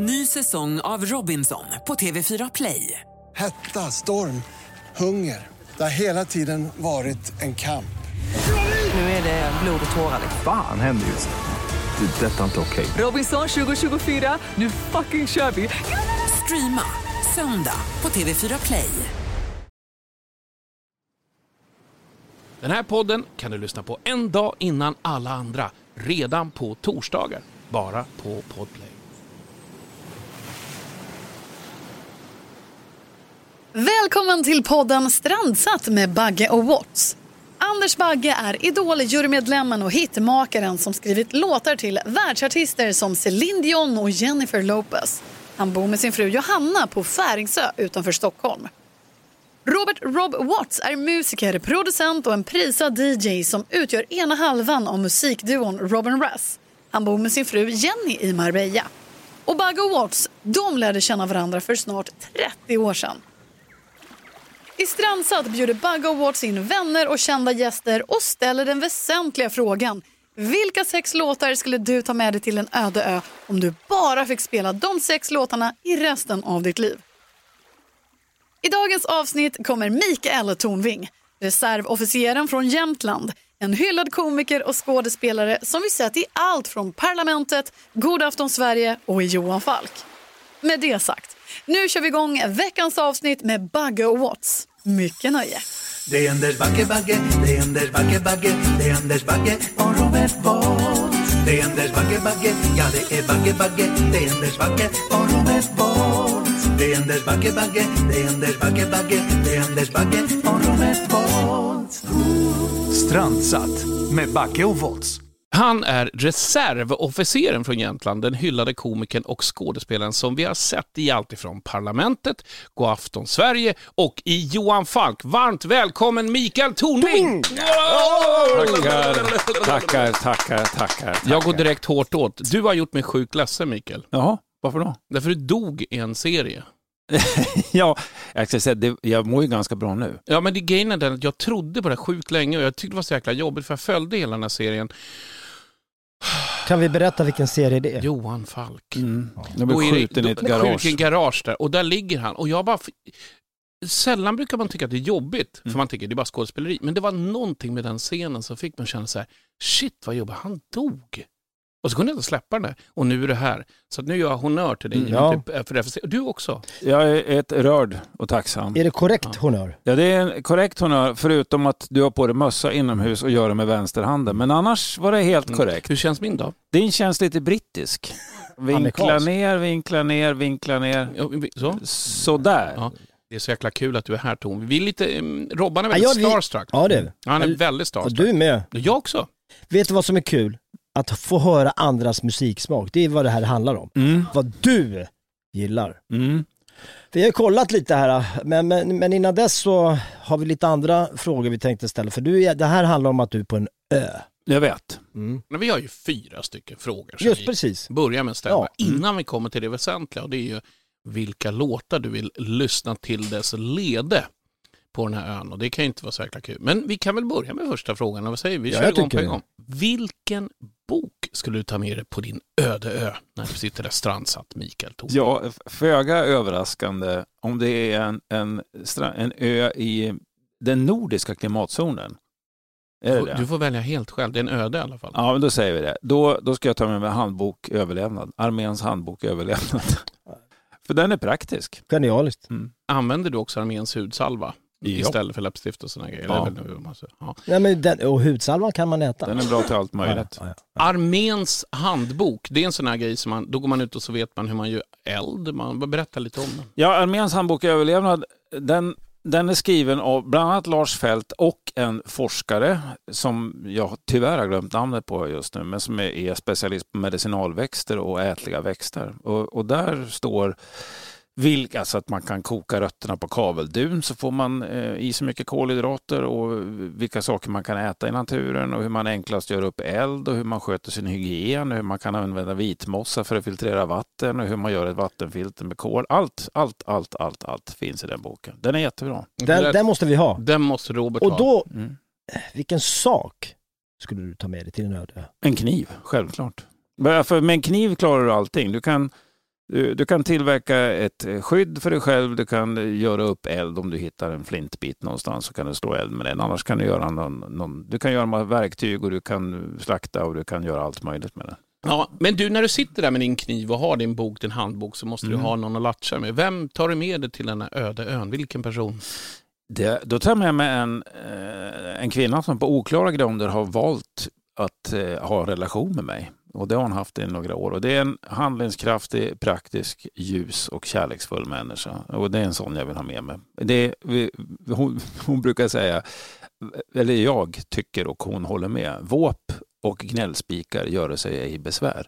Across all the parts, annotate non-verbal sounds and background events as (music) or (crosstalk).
Ny säsong av Robinson på TV4 Play. Hetta, storm, hunger. Det har hela tiden varit en kamp. Nu är det blod och tårar. Fan händer just nu. Det. Detta är inte okej. Robinson 2024, nu fucking kör vi! Streama söndag på TV4 Play. Den här podden kan du lyssna på en dag innan alla andra, redan på torsdagar, bara på Podplay. Välkommen till podden Strandsatt med Bagge och Watts. Anders Bagge är Idol-jurymedlemmen och hitmakaren som skrivit låtar till världsartister som Celine Dion och Jennifer Lopez. Han bor med sin fru Johanna på Färingsö utanför Stockholm. Robert Rob Watts är musiker, producent och en prisad DJ som utgör ena halvan av musikduon Robin Russ. Han bor med sin fru Jenny i Marbella. Och Bagge och Watts, de lärde känna varandra för snart 30 år sedan. I Strandsatt bjuder Bug Awards in vänner och kända gäster och ställer den väsentliga frågan. Vilka sex låtar skulle du ta med dig till en öde ö om du bara fick spela de sex låtarna i resten av ditt liv? I dagens avsnitt kommer Mikael Tornving, reservofficeren från Jämtland. En hyllad komiker och skådespelare som vi sett i allt från Parlamentet, God afton Sverige och i Johan Falk. Med det sagt, nu kör vi igång veckans avsnitt med Bagge och Watts. Mycket nöje. Det är Anders Bagge, Bagge, det är Anders Bagge, Bagge, det är Anders Bagge och Robert Bolt. Det är Anders Bagge, Bagge, ja det är Bagge, Bagge, det är Anders Bagge och Robert Bolt. Det är Anders Bagge, Bagge, det är Anders Bagge, Bagge, det är Anders Bagge och Robert Bolt. Strandsatt med Backe och Volts. Han är reservofficeren från Jämtland, den hyllade komikern och skådespelaren som vi har sett i allt ifrån Parlamentet, God afton Sverige och i Johan Falk. Varmt välkommen Mikael Tornving! Tackar, tackar, tackar, tackar. Jag går direkt hårt åt. Du har gjort mig sjukt ledsen Mikael. Jaha, varför då? Därför du dog i en serie. (laughs) ja, jag ska säga, det, jag mår ju ganska bra nu. Ja, men det grejen är den att jag trodde på det sjukt länge och jag tyckte det var så jäkla jobbigt för jag följde hela den här serien. Kan vi berätta vilken serie det är? Johan Falk. Mm. Jag Och blev skjuten i ett garage. Skjuten i ett garage där och där ligger han och jag bara... Sällan brukar man tycka att det är jobbigt, Mm. för man tycker det är bara skådespeleri. Men det var någonting med den scenen som fick mig att känna så här, shit vad jobbigt, han dog. Och så kunde jag inte släppa den där. Och nu är det här. Så att nu gör jag honnör till dig. Mm, ja. Typ, för det. För Du också. Jag är ett rörd och tacksam. Är det korrekt honör? Ja, det är en korrekt honnör, förutom att du har på dig mössa inomhus och gör det med vänsterhanden. Men annars var det helt korrekt. Hur känns min dag? Din känns lite brittisk. (laughs) Vinkla ner, vinkla ner, vinkla ner. Ja, Så? Sådär. Ja. Det är så jäkla kul att du är här Tom. Vi är lite... um, Robban är Ja, väldigt vi- starstruck. Ja det. Han är väldigt Och starstruck. du är med. Jag också. Vet du vad som är kul? Att få höra andras musiksmak. Det är vad det här handlar om. Mm. Vad du gillar. Mm. Vi har kollat lite här, men, men, men innan dess så har vi lite andra frågor vi tänkte ställa. För du, det här handlar om att du är på en ö. Jag vet. Men vi har ju fyra stycken frågor som Just vi precis. börjar med att ställa Ja. innan vi kommer till det väsentliga. Och det är ju vilka låtar du vill lyssna till dess lede på den här ön. Och det kan ju inte vara så jäkla kul. Men vi kan väl börja med första frågan. Vad säger vi? Vi Ja, kör jag igång på tycker en gång. Vilken bok skulle du ta med dig på din öde ö när du sitter där strandsatt, Mikael Thor? Ja, föga överraskande om det är en, en, en ö i den nordiska klimatzonen. Är det Du, det? får välja helt själv. Det är en öde i alla fall. Ja, men då säger vi det. Då, då ska jag ta med mig handbok överlevnad. Arméns handbok överlevnad. (laughs) För den är praktisk. Genialiskt. Använder du också arméns hudsalva? Ja. Istället för läppstift och sådana grejer? Ja. Eller väl nu man säger. Ja. Nej, men den, och hudsalvan kan man äta. Den är bra till allt möjligt. Ja, ja, Arméns handbok, det är en sån här grej som man, då går man ut och så vet man hur man gör eld. Man berättar lite om den. Ja, Arméns handbok överlevnad, den, den är skriven av bland annat Lars Fält och en forskare som jag tyvärr har glömt namnet på just nu, men som är, är specialist på medicinalväxter och ätliga växter. Och, och där står vilka, alltså att man kan koka rötterna på kaveldun så får man eh, i sig mycket kolhydrater och vilka saker man kan äta i naturen och hur man enklast gör upp eld och hur man sköter sin hygien och hur man kan använda vitmossa för att filtrera vatten och hur man gör ett vattenfilter med kol. Allt, allt, allt, allt, allt finns i den boken. Den är jättebra. Den, den måste vi ha. Den måste Robert Och ha. då, Mm. vilken sak skulle du ta med dig till en öde? En kniv, självklart. För med en kniv klarar du allting. Du kan Du, du kan tillverka ett eh, skydd för dig själv, du kan göra upp eld om du hittar en flintbit någonstans så kan du slå eld med den. Annars kan du göra någon, någon du kan göra verktyg och du kan slakta och du kan göra allt möjligt med den. Ja, men du, när du sitter där med din kniv och har din bok, din handbok, så måste Mm. du ha någon att latcha med. Vem tar du med dig till den här öde ön? Vilken person? Det, då tar jag med mig en, eh, en kvinna som på oklara grunder har valt att eh, ha en relation med mig. Och det har hon haft i några år. Och det är en handlingskraftig, praktisk, ljus och kärleksfull människa. Och det är en sån jag vill ha med mig. Det är, vi, hon, hon brukar säga, eller jag tycker och hon håller med, våp och gnällspikar gör sig ej besvär.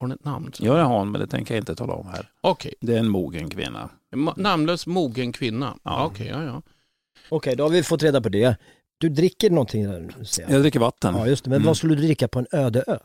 Har hon ett namn? Ja, det har hon, men det tänker jag inte tala om här. Okej, Det är en mogen kvinna. Ma- namnlös mogen kvinna. Ja. Ja. Okej, ja, ja. Okej, då har vi fått reda på det. Du dricker någonting där, ser jag. Jag dricker vatten. Ja, just det. Men Mm. vad skulle du dricka på en öde ö?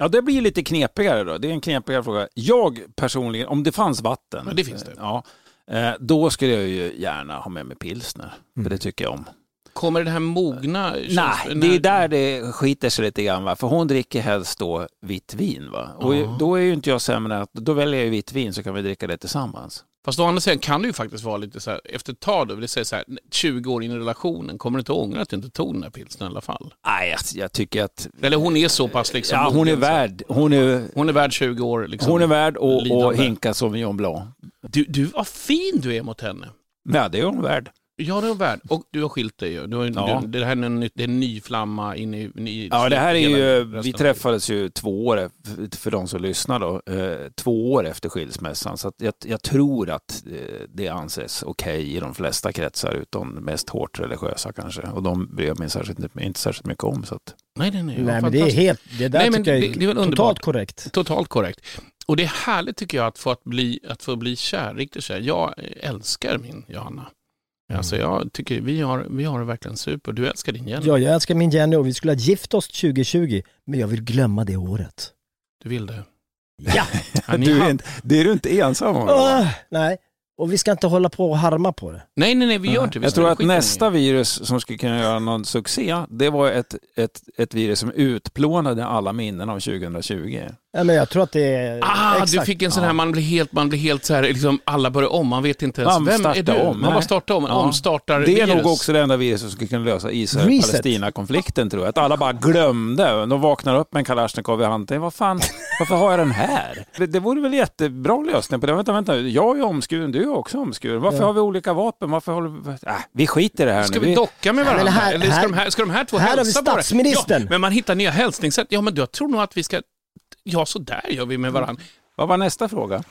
Ja, det blir lite knepigare då. Det är en knepigare fråga. Jag personligen, om det fanns vatten, Ja, det finns det. eh, Ja, eh, då skulle jag ju gärna ha med mig pilsner. Mm. För det tycker jag om. Kommer det här mogna... Nej, käns- det är där det skiter sig lite grann. Va? För hon dricker helst då vitt vin. Va? Och Ja. då är ju inte jag sämre att då väljer jag vitt vin så kan vi dricka det tillsammans. Fast å andra sidan kan det ju faktiskt vara lite så här, efter ett tag då, vill säga så här, 20 år in i relationen, kommer du inte ångra att du inte tog den här pilsnern i alla fall? Nej, jag, jag tycker att Eller hon är så pass liksom ja, hon är värd. Hon är, Hon är värd 20 år liksom. hon är värd att att lidande. hinka Sauvignon Blanc. Du, du, vad fin du är mot henne. Ja, det är hon värd. Ja, det är värd. Och du har skilt dig ju. Du har, Ja. du, det här är en, ny- det är en ny flamma in i... i Ja, det här är ju, vi träffades ju två år, för de som lyssnar då, eh, två år efter skilsmässan. Så att jag, jag tror att eh, det anses okej i de flesta kretsar, utom mest hårt religiösa kanske. Och de bryr jag mig särskilt, inte särskilt mycket om. Så att, Nej, nej, nej. Nej, men det är helt, det där Nej, men tycker jag det- är, det är totalt korrekt. Totalt korrekt. Och det är härligt tycker jag att få, att bli, att få bli kär, riktigt kär. Jag älskar min Johanna. Alltså jag tycker vi har, vi har det verkligen super. Du älskar din Jenny. Ja, jag älskar min Jenny och vi skulle ha gift oss 2020, men jag vill glömma det året. Du vill det? Ja! Du är inte, det är du inte ensam om. Åh, nej, och vi ska inte hålla på och harma på det. Nej, nej, nej, vi gör inte vi Jag tror att nästa virus som skulle kunna göra någon succé, det var ett, ett, ett virus som utplånade alla minnen av 2020. Men jag tror att det är... Ah, exakt. du fick en sån här, Ja. man blir helt, man blir helt så här, liksom alla börjar om, man vet inte ens, Man vem är du? om, man bara startar om, Ja. omstartar Det är virus. nog också det enda virus som skulle kunna lösa Israel-Palestina-konflikten tror jag. Att alla bara glömde. De vaknar upp med en Kalashnikov i handen. Vad fan, varför har jag den här? Det, det vore väl jättebra lösning på det. Vänta, vänta. Jag är omskuren, du är också omskuren. Varför Ja. har vi olika vapen? Varför håller vi... Äh, vi skiter i det här Ska nu. vi docka med varandra? här- Eller ska, här- de här, ska de här två här har vi hälsa på det? statsministern. Ja, men man hittar nya hälsningssätt. Ja, men jag tror nog att vi ska... Ja, så där gör vi med varandra. Vad var nästa fråga?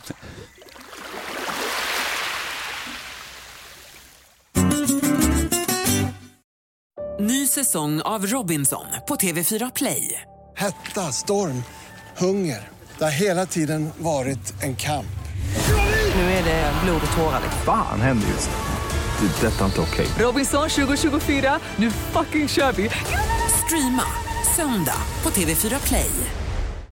Ny säsong av Robinson på TV4 Play. Hetta, storm, hunger. Det har hela tiden varit en kamp. Nu är det blod och tårar. Fan händer just nu. Det. Detta är inte okej. Robinson 2024, nu fucking kör vi! Streama söndag på TV4 Play.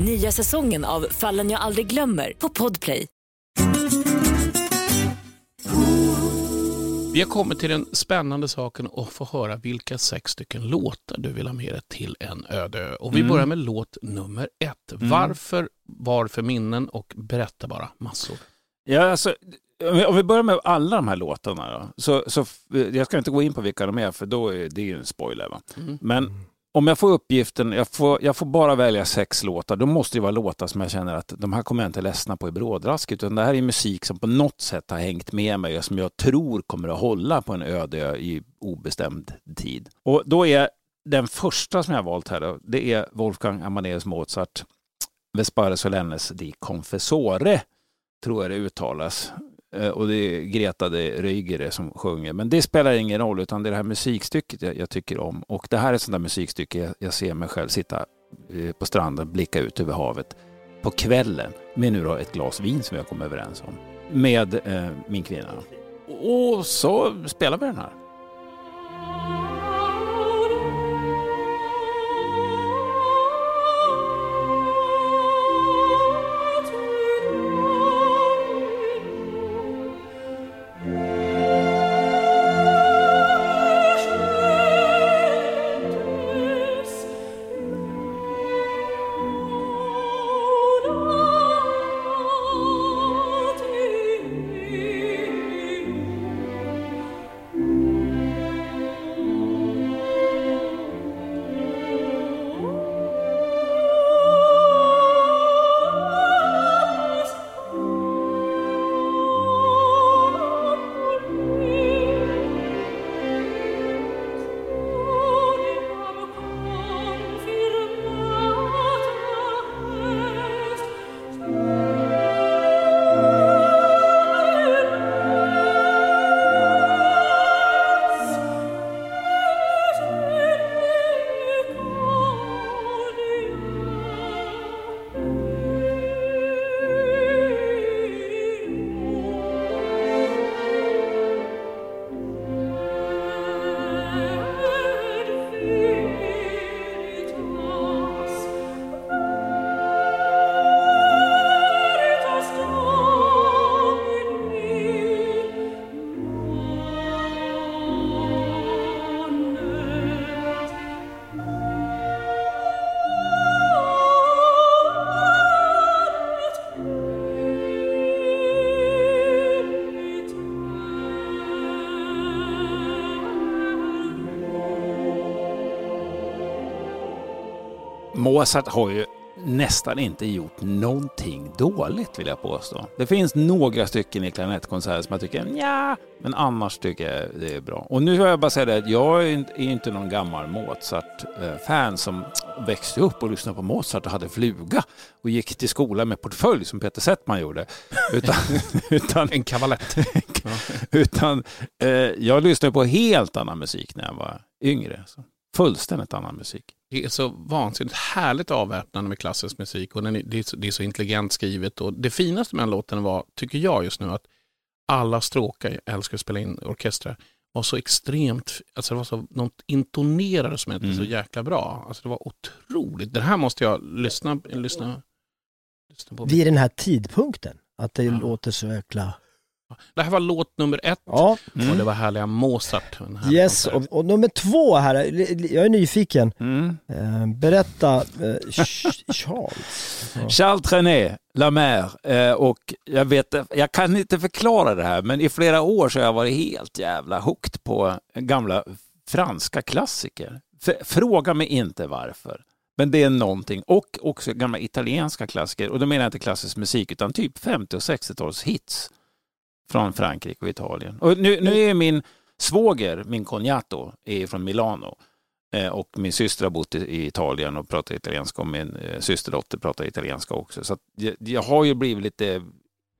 Nya säsongen av Fallen jag aldrig glömmer på Podplay. Vi har kommit till den spännande saken att få höra vilka sex stycken låtar du vill ha med dig till en öde ö. Och vi Mm. börjar med låt nummer ett. Varför, varför minnen och berätta bara massor. Ja, alltså, om vi- börjar med alla de här låtarna då. Så, så, f- jag ska inte gå in på vilka de är för då är det ju en spoiler. Va? Mm. Men om jag får uppgiften, jag får, jag får bara välja sex låtar, då måste det vara låtar som jag känner att de här kommer jag inte ledsna på i brådrask. Utan det här är musik som på något sätt har hängt med mig och som jag tror kommer att hålla på en öde ö i obestämd tid. Och då är den första som jag har valt här då, det är Wolfgang Amadeus Mozart, Vespare Solennes di Confessore, tror jag det uttalas. Eh, och det är Greta de Rygere som sjunger. Men det spelar ingen roll, utan det är det här musikstycket jag, jag tycker om. Och det här är ett sånt där musikstycke jag, jag ser mig själv sitta eh, på stranden, blicka ut över havet på kvällen med nu då ett glas vin som jag kom överens om. Med eh, min kvinna. Och så spelar vi den här. Mozart har ju nästan inte gjort någonting dåligt vill jag påstå. Det finns några stycken i klarinettkonserter som jag tycker, ja, men annars tycker jag det är bra. Och nu vill jag bara säga det att jag är inte någon gammal Mozart-fan som växte upp och lyssnade på Mozart och hade fluga och gick till skolan med portfölj som Peter Settman gjorde. (laughs) Utan, utan, en kavalett. (laughs) utan eh, jag lyssnade på helt annan musik när jag var yngre. Så fullständigt annan musik. Det är så vansinnigt härligt avväpnande med klassisk musik och den är, det, är så, det är så intelligent skrivet. Och det finaste med den låten var, tycker jag just nu, att alla stråkar, jag älskar att spela in orkestrar, var så extremt, alltså det var så, något intonerade som inte mm. så jäkla bra. Alltså det var otroligt. Det här måste jag lyssna, lyssna, lyssna på. Vid den här tidpunkten, att det ja. låter så jäkla det här var låt nummer ett ja. mm. och det var härliga Mozart. Yes, och, och, nummer två här, jag är nyfiken. Mm. Eh, berätta, eh, Charles. Ja. (laughs) Charles Trenet, La Mer, eh, och jag vet, jag kan inte förklara det här, men i flera år så har jag varit helt jävla hooked på gamla franska klassiker. Fråga mig inte varför. Men det är någonting. Och också gamla italienska klassiker. Och då menar jag inte klassisk musik utan typ 50 och 60-tals hits från Frankrike och Italien. Och nu, nu är min svåger, min cognato, är från Milano. Eh, och min syster har bott i, Italien och pratar italienska och min eh, systerdotter pratar italienska också. Så jag, jag, har ju blivit lite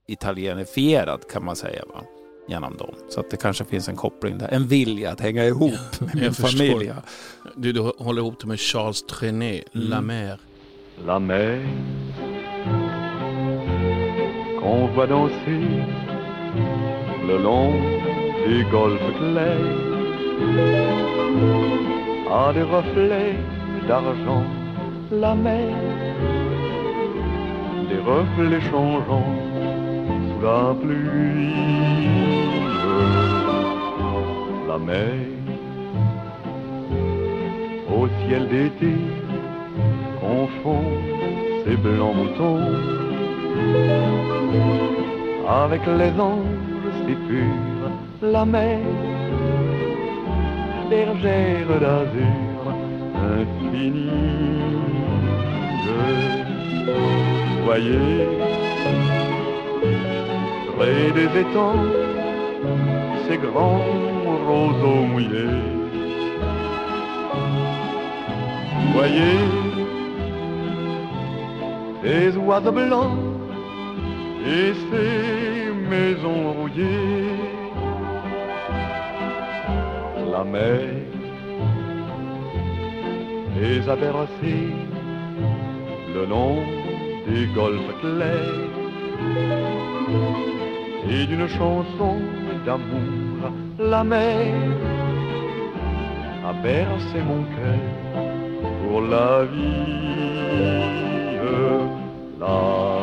italienifierad kan man säga. Va? genom dem. Så att det kanske finns en koppling där. En vilja att hänga ihop ja, med min familj. Du, du håller ihop det med Charles Trenet, mm. La Mer. La Mer Qu'on voit danser le long du golfe clair a des reflets d'argent la mer, des reflets changeants sous la pluie. La mer, au ciel d'été, confond ses blancs moutons avec les anges si pure la mer, bergère d'azur infinie. Je voyais près des étangs ces grands roseaux mouillés. Voyez ces oiseaux blancs et ces maison rouillée, la mer les a bercés le long des golfes clairs et d'une chanson d'amour. La mer a bercé mon cœur pour la vie. La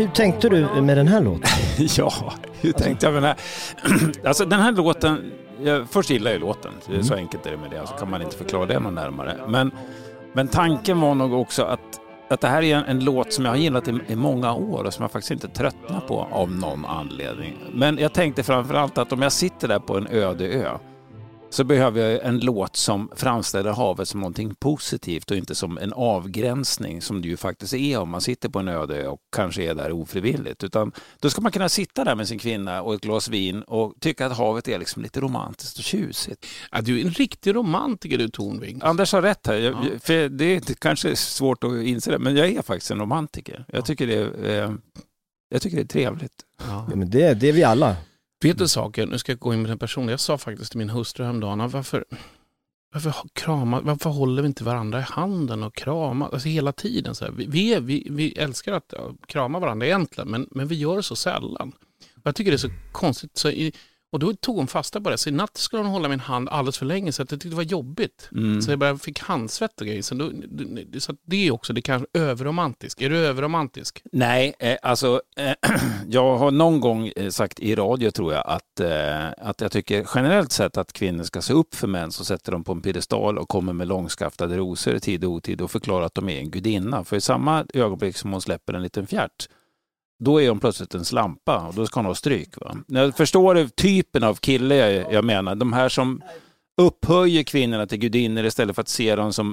Hur tänkte du med den här låten? (laughs) ja, hur tänkte jag med den här? (clears throat) alltså den här låten, jag, först gillar jag låten, Det är så enkelt är det med det, så kan man inte förklara det någon närmare. Men, men tanken var nog också att, att det här är en, en låt som jag har gillat i, i många år och som jag faktiskt inte tröttnar på av någon anledning. Men jag tänkte framförallt att om jag sitter där på en öde ö så behöver jag en låt som framställer havet som någonting positivt och inte som en avgränsning som det ju faktiskt är om man sitter på en öde ö och kanske är där ofrivilligt. Utan då ska man kunna sitta där med sin kvinna och ett glas vin och tycka att havet är liksom lite romantiskt och tjusigt. Ja, du är en riktig romantiker du Tornving. Anders har rätt här. Jag, för det är kanske svårt att inse det, men jag är faktiskt en romantiker. Jag tycker det är, eh, jag tycker det är trevligt. Ja, men det, det är vi alla. Vet du saker, nu ska jag gå in med den personliga, Jag sa faktiskt till min hustru häromdagen, ah, varför, varför, krama, varför håller vi inte varandra i handen och kramas alltså hela tiden? Så här. Vi, vi, är, vi, vi älskar att krama varandra egentligen, men, men vi gör det så sällan. Jag tycker det är så konstigt. Så i, och då tog hon fasta på det. Så i natt skulle hon hålla min hand alldeles för länge så att jag tyckte det var jobbigt. Mm. Så jag bara fick handsvett och grejer. Så, då, så det är också, det kanske är överromantisk. Är du överromantisk? Nej, eh, alltså eh, (clears throat) jag har någon gång eh, sagt i radio tror jag att, eh, att jag tycker generellt sett att kvinnor ska se upp för män som sätter dem på en piedestal och kommer med långskaftade rosor i tid och otid och förklarar att de är en gudinna. För i samma ögonblick som hon släpper en liten fjärt då är hon plötsligt en slampa och då ska hon ha stryk. Va? Jag förstår typen av kille jag, jag menar. De här som upphöjer kvinnorna till gudinnor istället för att se dem som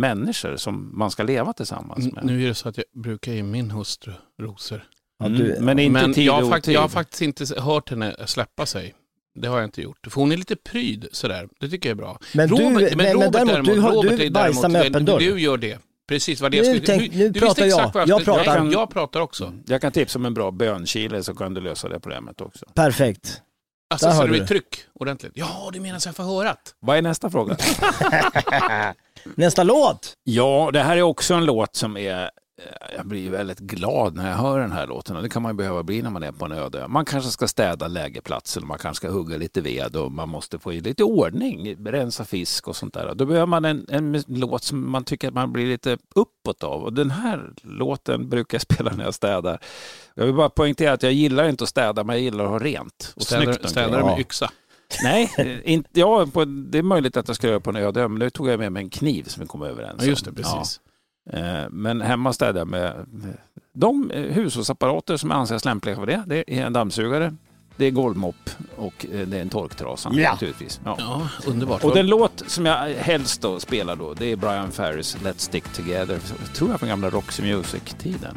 människor som man ska leva tillsammans med. Nu är det så att jag brukar ge min hustru rosor. Ja, du, mm, men inte men tid jag, och fakt, jag har faktiskt inte hört henne släppa sig. Det har jag inte gjort. För hon är lite pryd sådär. Det tycker jag är bra. Men du- men- men däremot, du har- du är bajsar med öppen dörr. Du gör det. Precis vad det Nu jag skulle... tänk- nu du pratar visste jag. exakt Jag skulle- pratar. Jag, jag pratar också. Jag kan tipsa om en bra bönkile så kan du lösa det problemet också. Perfekt. Alltså Där så har det blir du. tryck ordentligt. Ja, det menar så jag får hörat. Vad är nästa fråga? (laughs) Nästa låt! Ja, det här är också en låt som är jag blir väldigt glad när jag hör den här låten och det kan man ju behöva bli när man är på en öde. Man kanske ska städa lägerplatsen, man kanske ska hugga lite ved och man måste få i lite ordning, rensa fisk och sånt där. Då behöver man en, en låt som man tycker att man blir lite uppåt av och den här låten brukar jag (laughs) spela när jag städar. Jag vill bara poängtera att jag gillar inte att städa men jag gillar att ha rent och Städar, snyggt städar du med yxa? Nej, eh, inte, ja, på, det är möjligt att jag ska göra på en öde men nu tog jag med mig en kniv som vi kom överens Ja, just det, om. precis. Ja. Eh, Men hemma städar jag med de eh, hushållsapparater som anses lämpliga för det. Det är en dammsugare, det är golvmopp och eh, det är en torktrasa Ja. naturligtvis. Ja. Ja, underbart. Och den låt som jag helst då spelar då, det är Brian Ferrys Let's Stick Together. Tror jag från gamla Roxy Music-tiden.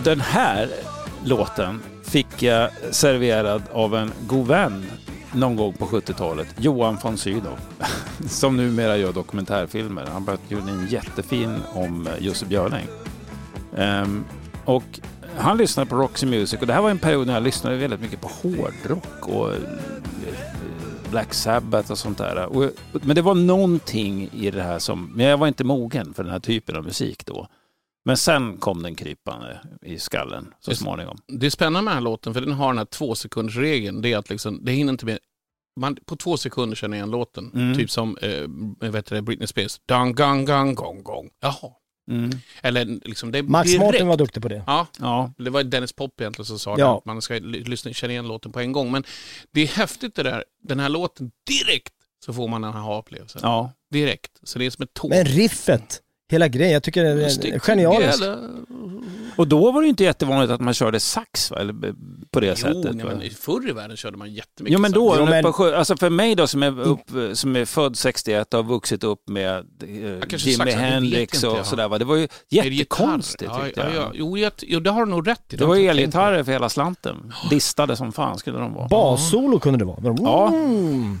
Och den här låten fick jag serverad av en god vän någon gång på 70-talet, Johan von Sydow, (laughs) som numera gör dokumentärfilmer. Han har en jättefin om eh, Jussi Björling. Um, och han lyssnade på Roxy Music och det här var en period när jag lyssnade väldigt mycket på hårdrock och eh, Black Sabbath och sånt där. Och, men det var någonting i det här som, men jag var inte mogen för den här typen av musik då. Men sen kom den krypande i skallen så Det- småningom. Det är spännande med den här låten för den har den här två sekunders regeln. Det är att liksom, det hinner inte med man, på två sekunder känner jag igen låten. Mm. Typ som eh, vet du, Britney Spears. Dang, gang, gang, gong, gong. Jaha. Mm. Eller liksom det Max direkt. Martin var duktig på det. Ja, Ja. det var Dennis Pop egentligen som sa Ja. det. Att man ska ly- lyssna, känna igen låten på en gång. Men det är häftigt det där. Den här låten, direkt så får man den här upplevelsen. ja. Direkt. Så det är som ett tåg. Men riffet, hela grejen, jag tycker det är genialiskt. Och då var det inte jättevanligt att man körde sax va? Eller b- på det Jo, sättet. va? men förr i världen körde man jättemycket Jo men då, Jo, men- på alltså för mig då som är, upp, som är född 61 och har vuxit upp med eh, Jimi det Hendrix inte och sådär. va. Det var ju det jättekonstigt ja, tyckte ja, jag. ja. Jo, jag, jo, det har du nog rätt i. Det var jag tänkt elgitarrer för hela slanten. Distade som fan skulle de vara. Bassolo kunde det vara. Ja. Mm.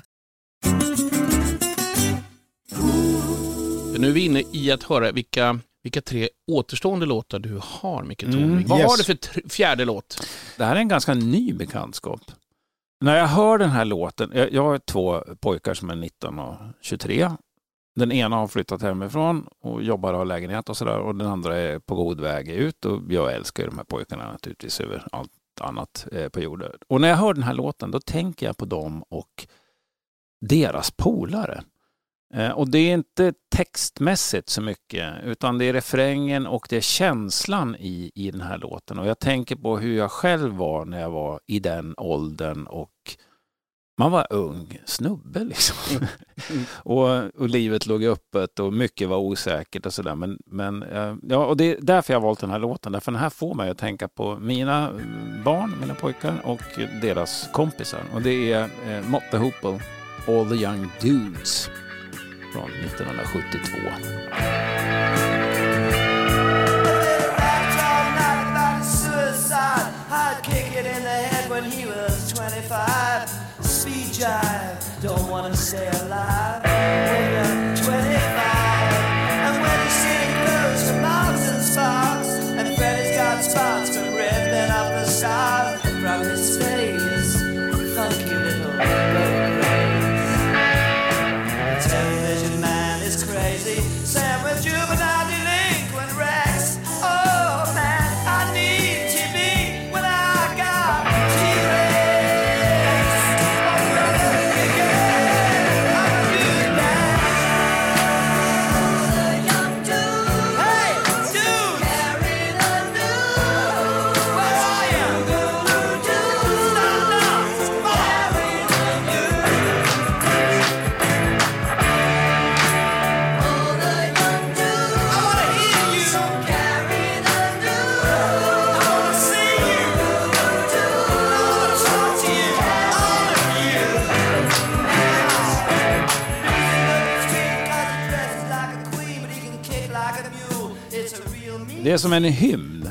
Nu är vi inne i att höra vilka, vilka tre återstående låtar du har, Micke Mm, Tornving. Vad yes. har du för fjärde låt? Det här är en ganska ny bekantskap. När jag hör den här låten, jag, jag har två pojkar som är 19 och 23. Den ena har flyttat hemifrån och jobbar och har lägenhet och sådär och den andra är på god väg ut och jag älskar de här pojkarna naturligtvis över allt annat eh, på jorden. Och när jag hör den här låten då tänker jag på dem och deras polare. Eh, Och det är inte textmässigt så mycket, utan det är refrängen och det är känslan i, i den här låten. Och jag tänker på hur jag själv var när jag var i den åldern och man var ung snubbe liksom. (laughs) och, och livet låg öppet och mycket var osäkert och sådär. Men, men eh, ja, och det är därför jag har valt den här låten. Därför den här får mig att tänka på mina mm, barn, mina pojkar och deras kompisar. Och det är eh, Mott the Hoople, All the Young Dudes från 1972. Suicide, I'd kick it in the head when he was 25. Speed jive, don't wanna stay alive Det är som en hymn.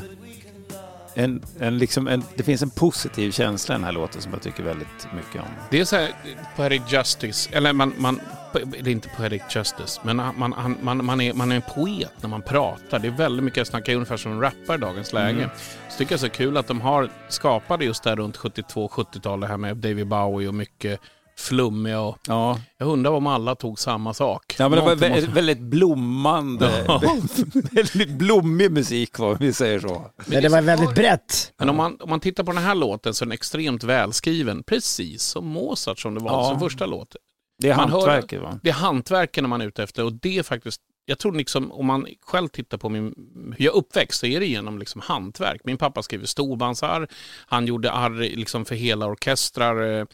En, en, liksom en, det finns en positiv känsla i den här låten som jag tycker väldigt mycket om. Det är så här, Poetic Justice, eller man, man det är inte Poetic Justice, men man, han- man, man, är, man är en poet när man pratar. Det är väldigt mycket, jag snackar ungefär som en rappare i dagens läge. Mm. Så tycker jag det är så kul att de har skapade just där runt 72-70-talet här med David Bowie och mycket flummiga och Ja. jag undrar om alla tog samma sak. Ja, men det var vä- måste- väldigt blommande, Ja. (laughs) väldigt blommig musik om vi säger så. Men det var väldigt brett. Men om man, om man tittar på den här låten så är den extremt välskriven, precis som Mozart som det var Ja. som första låt. Det är Man hör- hantverket va? Det är hantverken man är ute efter och det är faktiskt jag tror liksom, om man själv tittar på min, hur jag uppväxt så är det genom liksom hantverk. Min pappa skrev storbandsarr, han gjorde arr liksom för hela orkestrar eh,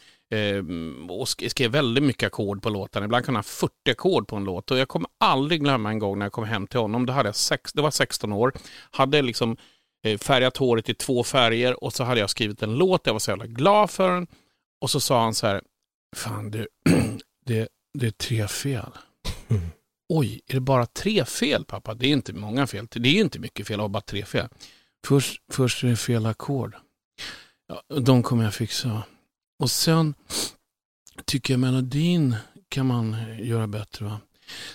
och sk- skrev väldigt mycket ackord på låtarna. Ibland kunde han 40 ackord på en låt. Och jag kommer aldrig glömma en gång när jag kom hem till honom. Då hade jag sex, det var 16 år. Hade liksom eh, färgat håret i två färger och så hade jag skrivit en låt. Jag var så jävla glad för den. Och så sa han så här, fan du, (clears throat) det, det är tre fel. (laughs) Oj, är det bara tre fel pappa? Det är inte många fel. Det är inte mycket fel att ha bara tre fel. Först, först är det fel ackord. Ja, de kommer jag fixa. Och sen tycker jag melodin kan man göra bättre. Va?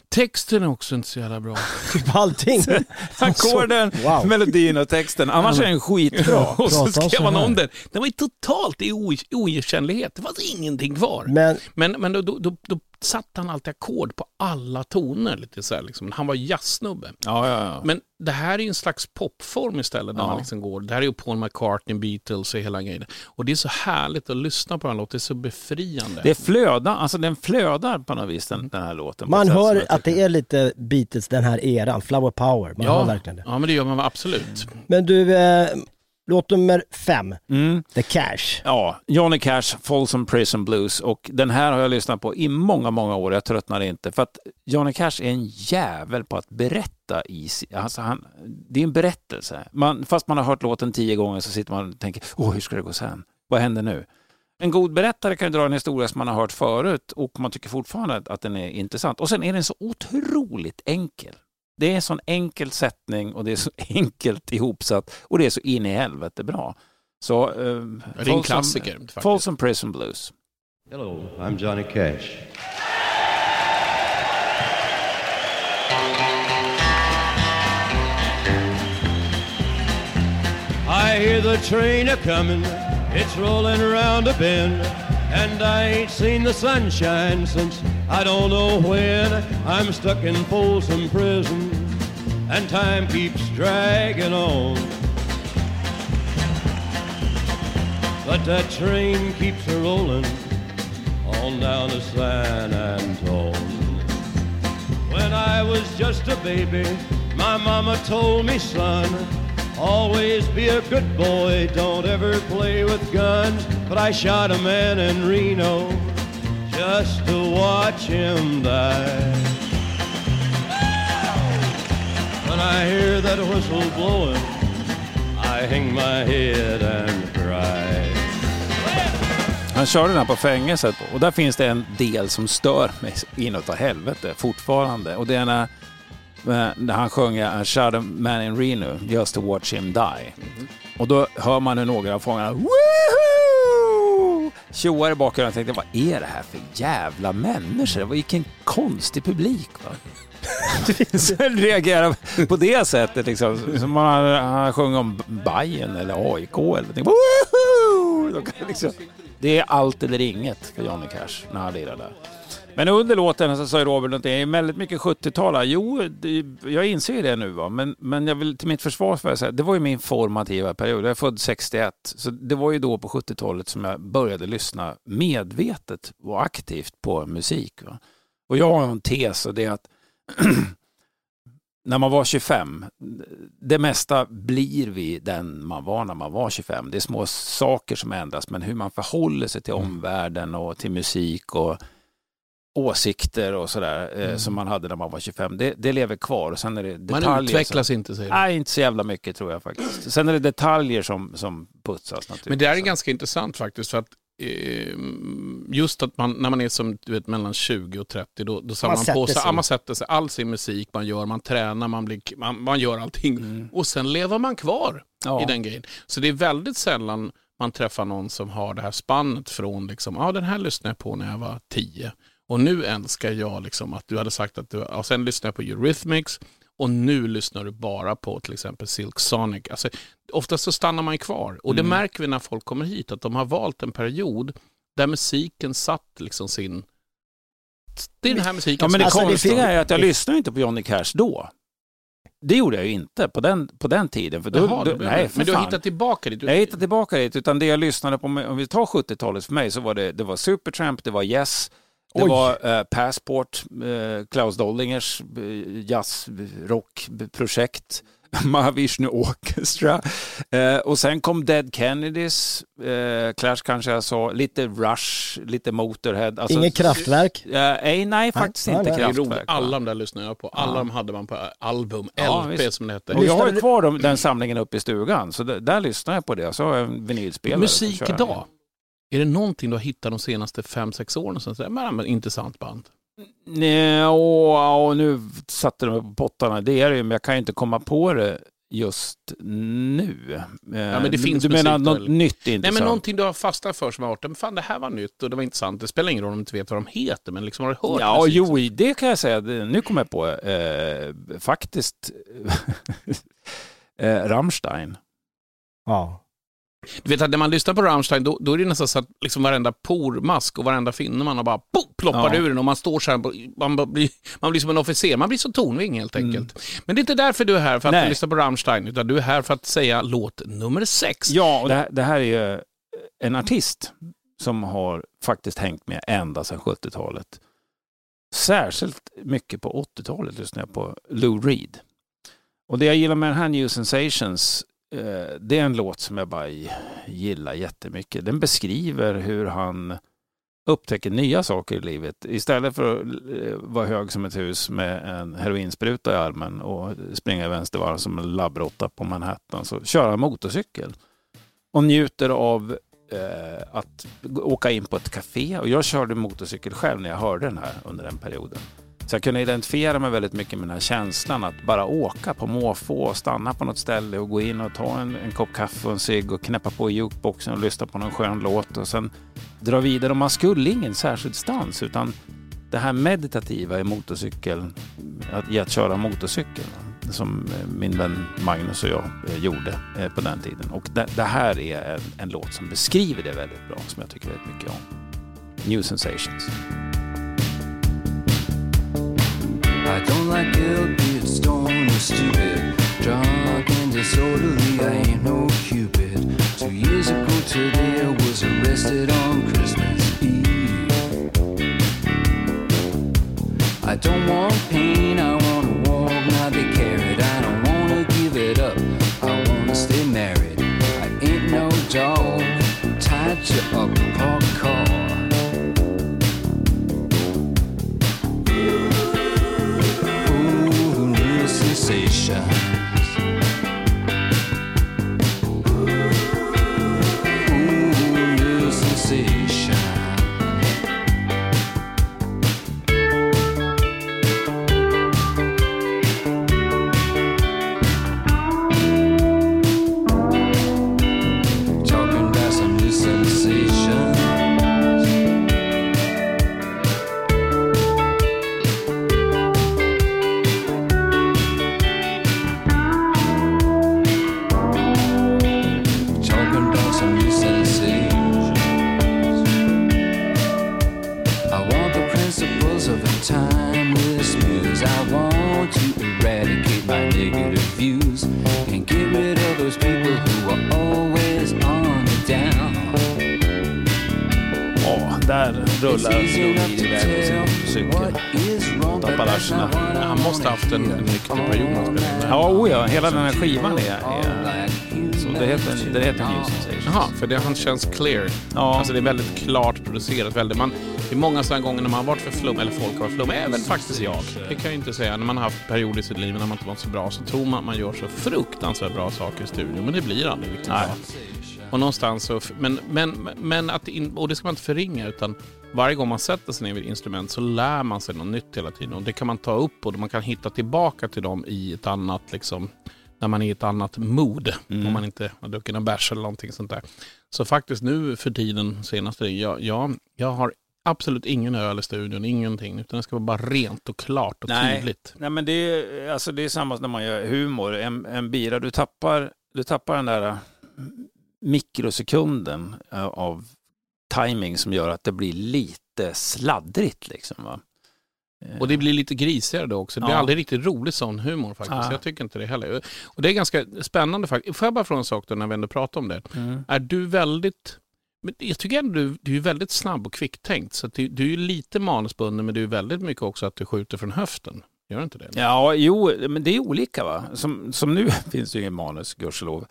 Texten är också inte så jävla bra. (laughs) Typ allting. (laughs) (laughs) Ackorden, Wow. melodin och texten. Annars är den skitbra. och så skrev här. om den. Den var ju totalt i oigenkännlighet. Det fanns ingenting kvar. Men Men, men då, då, då, då satte han alltid ackord på alla toner. Lite så här, liksom. Han var jazzsnubbe. Ja, ja, ja. Men det här är ju en slags popform istället. Där Ja. man liksom går. Det här är ju Paul McCartney, Beatles och hela grejen. Och det är så härligt att lyssna på den låten. Det är så befriande. Det flödar, alltså den flödar på något vis den, den här låten. man hör att det är lite Beatles den här eran, Flower Power. Man hör ja, verkligen det. ja, men det gör man absolut. Men du, eh, låt nummer fem, Mm. The Cash. Ja, Johnny Cash, Folsom Prison Blues och den här har jag lyssnat på i många, många år. Jag tröttnar inte för att Johnny Cash är en jävel på att berätta i alltså han, Det är en berättelse. Man, fast man har hört låten tio gånger så sitter man och tänker, åh hur ska det gå sen? Vad händer nu? En god berättare kan ju dra en historia som man har hört förut och man tycker fortfarande att den är intressant. Och sen är den så otroligt enkel. Det är en sån enkel sättning och det är så (laughs) enkelt ihopsatt och det är så in i helvete bra. Så, eh, Det är en klassiker. faktiskt. Folsom Prison Blues. Hello, I'm Johnny Cash. I hear the train a comin', it's rollin' around a bend, and I ain't seen the sunshine since I don't know when. I'm stuck in Folsom Prison, and time keeps dragging on. But that train keeps a rollin' on down to San Antone. When I was just a baby, my mama told me, son, always be a good boy, don't ever play with guns. But I shot a man in Reno just to watch him die. When I hear that whistle blowing, I hang my head and cry. Han körde den här på fängelset och där finns det en del som stör mig inåt helvete fortfarande. Och det är när, eh, när han sjunger I shot a man in Reno just to watch him die. Och då hör man hur några av fångarna Woohoo! Tjoar i bakgrunden. Jag tänkte, vad är det här för jävla människor? Vilken konstig publik. Va? (laughs) Jag reagerar på det sättet. Liksom. Som man sjunger om Bayern eller AIK. Eller liksom, det är allt eller inget för Johnny Cash när han lirar där. Men under låten så sa Robert att det är väldigt mycket 70-tal. Jo, det, jag inser ju det nu. Va? Men, men jag vill, till mitt försvar för säga, det var ju min formativa period. Jag är född 61. Så det var ju då på 70-talet som jag började lyssna medvetet och aktivt på musik. Va? Och jag har en tes och det är att (clears throat) när man var 25, det mesta blir vi den man var när man var 25. Det är små saker som ändras, men hur man förhåller sig till omvärlden och till musik och åsikter och sådär eh, Mm. som man hade när man var 25, det, det lever kvar. Och sen är det Man detaljer utvecklas som, inte, säger du. Nej, inte så jävla mycket tror jag faktiskt. Sen är det detaljer som, som putsas naturligtvis. Men det är ganska intressant faktiskt. för att eh, Just att man, när man är som du vet, mellan 20 och 30, då, då samlar Man man, på sig, ja, man sätter sig all sin musik man gör, man tränar, man, blir, man, man gör allting. Och sen lever man kvar Mm. Ja. i den grejen. Så det är väldigt sällan man träffar någon som har det här spannet från, liksom, ja den här lyssnade jag på när jag var 10. Och nu älskar jag liksom att du hade sagt att du, och sen lyssnar jag på Eurythmics och nu lyssnar du bara på till exempel Silk Sonic. Alltså, oftast så stannar man kvar och det Mm. märker vi när folk kommer hit att de har valt en period där musiken satt liksom sin... Det är den här musiken Ja, men det som- konstiga är att jag lyssnade inte på Johnny Cash då. Det gjorde jag ju inte på den, på den tiden. För då, Jaha, då, nej, för men du har fan. hittat tillbaka dit? Du- Jag hittade tillbaka dit, utan det jag lyssnade på, om vi tar 70-talet för mig, så var det, det var Supertramp, det var Yes, Det Oj. var eh, Passport, eh, Klaus Dollingers eh, jazzrockprojekt. (laughs) Mahavishnu Orchestra. Eh, och sen kom Dead Kennedys, eh, Clash kanske jag sa, lite Rush, lite Motorhead. Alltså- Inget kraftverk? Eh, nej, nej, faktiskt nej, inte nej. Kraftverk. Alla de där lyssnade jag på. Alla Ja. de hade man på album, Ja, LP visst. som det hette. Och jag har ju kvar dem, den samlingen uppe i stugan, så där, där lyssnar jag på det. Så har jag en vinylspelare. Musik idag. Är det någonting du har hittat de senaste fem sex åren som men intressant band? Nej, och, och nu satte de på pottarna. Det är det ju, men jag kan ju inte komma på det just nu. Ja, men det du, finns du menar musik något eller? nytt Nej, intressant? men någonting du har fastnat för som har varit, men fan det här var nytt och det var intressant. Det spelar ingen roll om du inte vet vad de heter, men liksom har du hört Ja, musik? jo, det kan jag säga. Det- Nu kommer jag på eh, faktiskt (laughs) eh, Rammstein. Ja. Du vet att när man lyssnar på Rammstein, då, då är det nästan så att liksom varenda pormask och varenda finne man har bara po, ploppar Ja. ur den och man står så här, man, blir, man blir som en officer, man blir så tonving helt enkelt. Men det är inte därför du är här för att Mm. Nej. lyssna på Rammstein, utan du är här för att säga låt nummer sex. Ja, och det, här- det här är ju en artist som har faktiskt hängt med ända sedan 70-talet. Särskilt mycket på 80-talet lyssnade jag på Lou Reed. Och det jag gillar med den här New Sensations, Eh, det är en låt som jag bara gillar jättemycket. Den beskriver hur han upptäcker nya saker i livet. Istället för att eh, vara hög som ett hus med en heroinspruta i armen och springa i vänstervarv som en labbråtta på Manhattan så kör han motorcykel och njuter av eh, att åka in på ett café. Och jag körde motorcykel själv när jag hörde den här under den perioden. Så jag kunde identifiera mig väldigt mycket med den här känslan att bara åka på måfå och stanna på något ställe och gå in och ta en, en kopp kaffe och en cigg och knäppa på jukeboxen och lyssna på någon skön låt och sen dra vidare. Och man skulle ingen särskild stans utan det här meditativa i motorcykel, att, i att köra motorcykel som eh, min vän Magnus och jag eh, gjorde eh, på den tiden. Och det, det här är en, en låt som beskriver det väldigt bra, som jag tycker väldigt mycket om. New Sensations. I don't like stupid. Drunk and disorderly, I ain't no cupid. Two years ago today, was arrested on Christmas Eve. I don't want pain, I wanna walk, not be carried. I don't wanna give it up, I wanna stay married. I ain't no dog, tied to a parked sensations. Those people who are always on the down. Ja, där rullar Reed iväg på sin motorcykel. Tappar arslen. Han måste ha haft en, nykter period när han spelade in. Ja, oh ja, hela den här skivan är... är så det heter, det heter New Sensations. Jaha, för det, han känns clear. Ja. Alltså det är väldigt klart producerat. Väldigt, man, det är många sådana gånger när man har varit för flum, eller folk har varit flum, även faktiskt jag. Det kan jag inte säga. När man har haft perioder i sitt liv när man inte varit så bra så tror man att man gör så fruktansvärt bra saker i studion, men det blir aldrig riktigt bra. Och någonstans så, men, men, men att, in, och det ska man inte förringa, utan varje gång man sätter sig ner vid ett instrument så lär man sig något nytt hela tiden. Och det kan man ta upp och man kan hitta tillbaka till dem i ett annat, liksom, när man är i ett annat mood. Mm. Om man inte har druckit en bärs eller någonting sånt där. Så faktiskt nu för tiden, senaste, jag, jag, jag har absolut ingen öl i studion, ingenting. Utan det ska vara bara rent och klart och Nej, tydligt. nej men det är, alltså det är samma när man gör humor. En, en bira, du tappar, du tappar den där mikrosekunden eh, av timing som gör att det blir lite sladdrigt. Liksom, va? Och det blir lite grisigare då också. Det blir Ja. aldrig riktigt rolig sån humor faktiskt. Ja. Jag tycker inte det heller. Och det är ganska spännande faktiskt. Får jag bara fråga en sak då när vi ändå pratar om det. Mm. Är du väldigt Men jag tycker ändå du, du är väldigt snabb och kvicktänkt. Så du, du är lite manusbunden men du är väldigt mycket också att du skjuter från höften. Gör du inte det? Ja, jo, men det är olika va. Som, som nu (laughs) finns det ju ingen manus, gudskelov.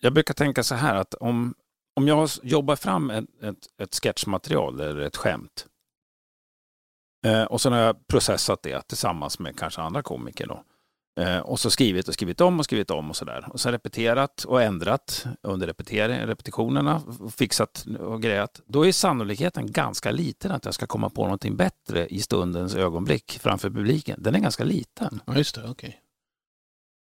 Jag brukar tänka så här att om, om jag jobbar fram ett, ett, ett sketchmaterial eller ett skämt eh, och sen har jag processat det tillsammans med kanske andra komiker då. Eh, och så skrivit och skrivit om och skrivit om och sådär. Och sen repeterat och ändrat under repetering, repetitionerna, fixat och grejat. Då är sannolikheten ganska liten att jag ska komma på någonting bättre i stundens ögonblick framför publiken. Den är ganska liten. Ja, just det. Okej.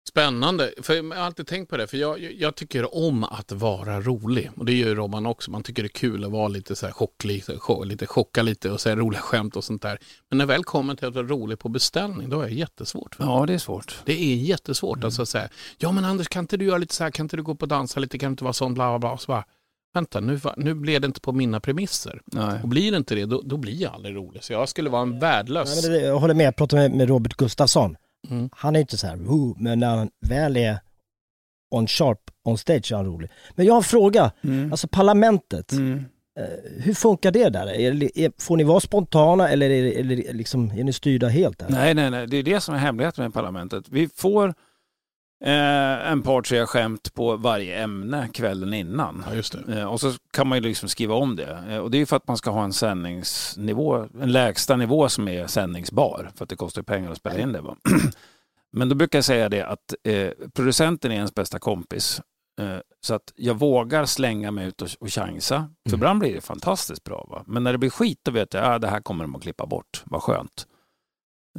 Spännande. För jag har alltid tänkt på det. För jag, jag tycker om att vara rolig. Och det gör ju Robban också. Man tycker det är kul att vara lite så här chock, lite, chock, lite chocka lite och säga roliga skämt och sånt där. Men när jag väl kommer till att vara rolig på beställning, då är det jättesvårt. Ja, det är svårt. Det är jättesvårt. Alltså att säga, ja men Anders, kan inte du göra lite så här, kan inte du gå på och dansa lite, kan du inte vara sån, bla bla bla. Så bara, vänta, nu, nu blev det inte på mina premisser. Nej. Och blir det inte det, då, då blir jag aldrig rolig. Så jag skulle vara en värdelös... Nej, jag håller med, jag pratade med, med Robert Gustafsson. Mm. Han är inte så här, "Woo", men när han väl är on sharp, on stage är han rolig. Men jag har en fråga, Mm. alltså parlamentet, eh, hur funkar det där? Är, får ni vara spontana eller är, eller liksom, är ni styrda helt? Där? Nej, nej, nej. Det är det som är hemligheten med parlamentet. Vi får eh, en par, tre skämt på varje ämne kvällen innan. Ja. Eh, och så kan man ju liksom skriva om det. Eh, och det är ju för att man ska ha en sändningsnivå, en lägsta nivå som är sändningsbar. För att det kostar ju pengar att spela in det. (clears throat) Men då brukar jag säga det att eh, producenten är ens bästa kompis. Eh, så att jag vågar slänga mig ut och, och chansa. För ibland blir det fantastiskt bra. Va? Men när det blir skit då vet jag att ah, det här kommer de att klippa bort. Vad skönt.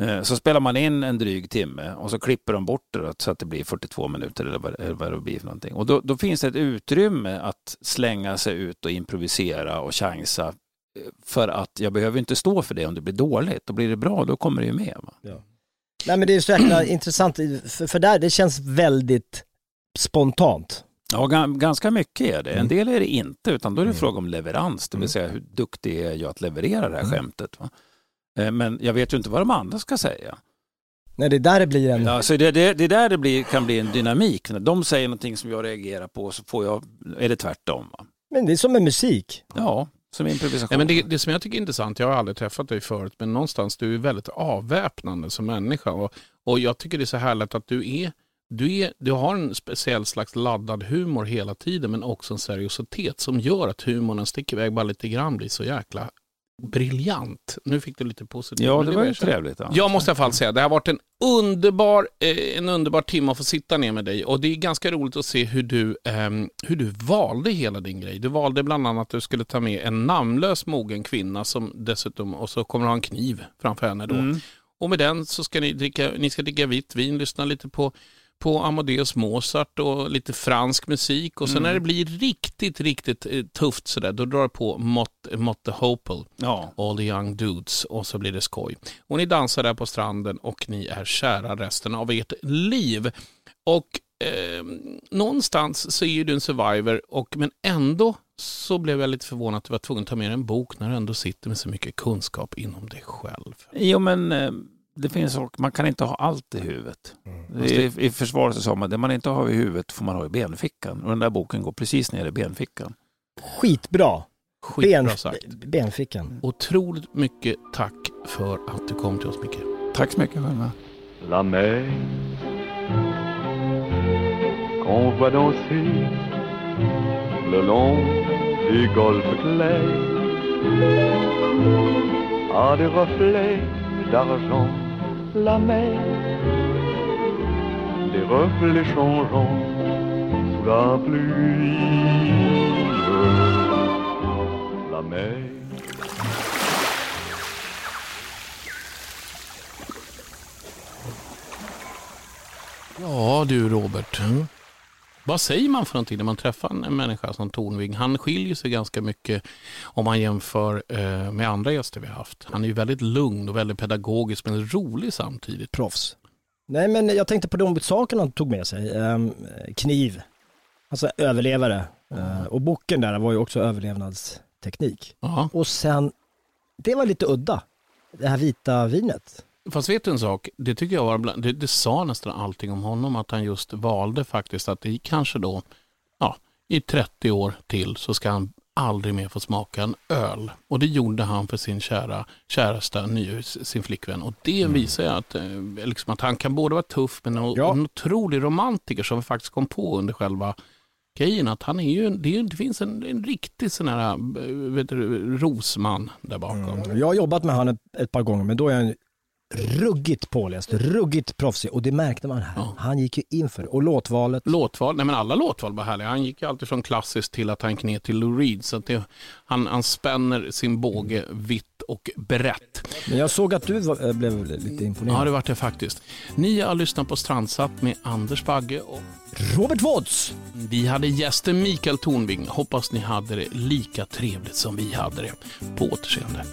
Eh, Så spelar man in en dryg timme och så klipper de bort det då, så att det blir 42 minuter eller vad, eller vad det blir för någonting. Och då, då finns det ett utrymme att slänga sig ut och improvisera och chansa. eh, För att jag behöver inte stå för det om det blir dåligt. Då blir det bra, då kommer det ju med. Va? Nej men det är så jäkla (clears throat) intressant, för, för där, det känns väldigt spontant. Ja, ga- ganska mycket är det. En Mm. del är det inte, utan då är det fråga om leverans. Det vill säga hur duktig är jag att leverera det här skämtet. Va? Eh, Men jag vet ju inte vad de andra ska säga. Nej det är där det blir en... Ja, så det, det, det är där det blir, kan bli en dynamik. När de säger någonting som jag reagerar på så får jag, är det tvärtom. Va? Men det är som med musik. Ja, som improvisation. Nej, men det, det som jag tycker är intressant, jag har aldrig träffat dig förut, men någonstans du är väldigt avväpnande som människa. Och, och jag tycker det är så härligt att du är, du, är, du har en speciell slags laddad humor hela tiden, men också en seriositet som gör att humorn sticker iväg bara lite grann, blir så jäkla briljant. Nu fick du lite positivt. Ja, det var ju trevligt. Ja. Jag måste i alla fall säga, det har varit en underbar, eh, en underbar timme att få sitta ner med dig och det är ganska roligt att se hur du, ehm, hur du valde hela din grej. Du valde bland annat att du skulle ta med en namnlös mogen kvinna som dessutom, och så kommer du ha en kniv framför henne då. Mm. Och med den så ska ni dricka, ni ska dricka vitt vin, lyssna lite på på Amadeus Mozart och lite fransk musik och sen Mm. när det blir riktigt, riktigt eh, tufft sådär, då drar det på Mott, Mott the Hopel, Ja. All the young dudes och så blir det skoj. Och ni dansar där på stranden och ni är kära resten av ert liv. Och eh, någonstans så är ju du en survivor, och, men ändå så blev jag lite förvånad att du var tvungen att ta med en bok när du ändå sitter med så mycket kunskap inom dig själv. Jo, men eh, det finns saker, man kan inte ha allt i huvudet. I, I försvaret så sa man, det man inte har i huvudet får man ha i benfickan. Och den där boken går precis ner i benfickan. Skitbra. Skitbra Ben- sagt. Benfickan. Otroligt mycket tack för att du kom till oss Micke. Tack så mycket själva. La mer qu'on voit danser le long du golfe clair a des reflets d'argent. La mer, des reflets changeants sous la pluie. La mer. Ja du Robert. Vad säger man för någonting när man träffar en människa som Tornving? Han skiljer sig ganska mycket om man jämför eh, med andra gäster vi har haft. Han är ju väldigt lugn och väldigt pedagogisk men rolig samtidigt. Proffs. Nej men jag tänkte på de sakerna han tog med sig. Ehm, kniv, alltså överlevare. Eh, och boken där var ju också överlevnadsteknik. Ja. Och sen, det var lite udda, det här vita vinet. Fast vet du en sak? Det tycker jag var bland, det, det sa nästan allting om honom att han just valde faktiskt att i kanske då, ja, i 30 år till så ska han aldrig mer få smaka en öl. Och det gjorde han för sin kära käresta, ny, sin flickvän. Och det Mm. visar ju att, eh, liksom att han kan både vara tuff men en, en otrolig romantiker som vi faktiskt kom på under själva grejen. Att han är ju, det, är, det finns en, en riktig sån här eh, vet du, rosman där bakom. Jag har jobbat med han ett, ett par gånger, men då är han ruggigt påläst, ruggigt proffsig och det märkte man här. Han gick ju in för det. Och låtvalet. Låtval, nej men alla låtval var härliga. Han gick ju alltid från klassiskt till att han ner till Lou Reed. Så att det, han, han spänner sin båge vitt och brett. Men jag såg att du var, äh, blev lite imponerad. Ja, det vart det faktiskt. Ni har lyssnat på Strandsatt med Anders Bagge och Robert Woods. Vi hade gästen Mikael Tornving. Hoppas ni hade det lika trevligt som vi hade det. På återseende.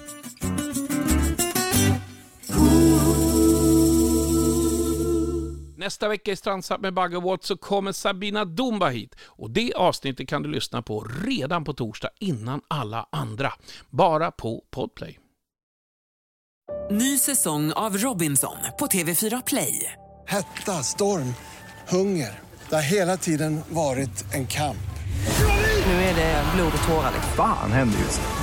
Nästa vecka i Strandsatt med Bagge så kommer Sabina Dumba hit. Och det avsnittet kan du lyssna på redan på torsdag innan alla andra. Bara på Podplay. Ny säsong av Robinson på TV4 Play. Hetta, storm, hunger. Det har hela tiden varit en kamp. Nu är det blod och tårar. Fan händer just nu.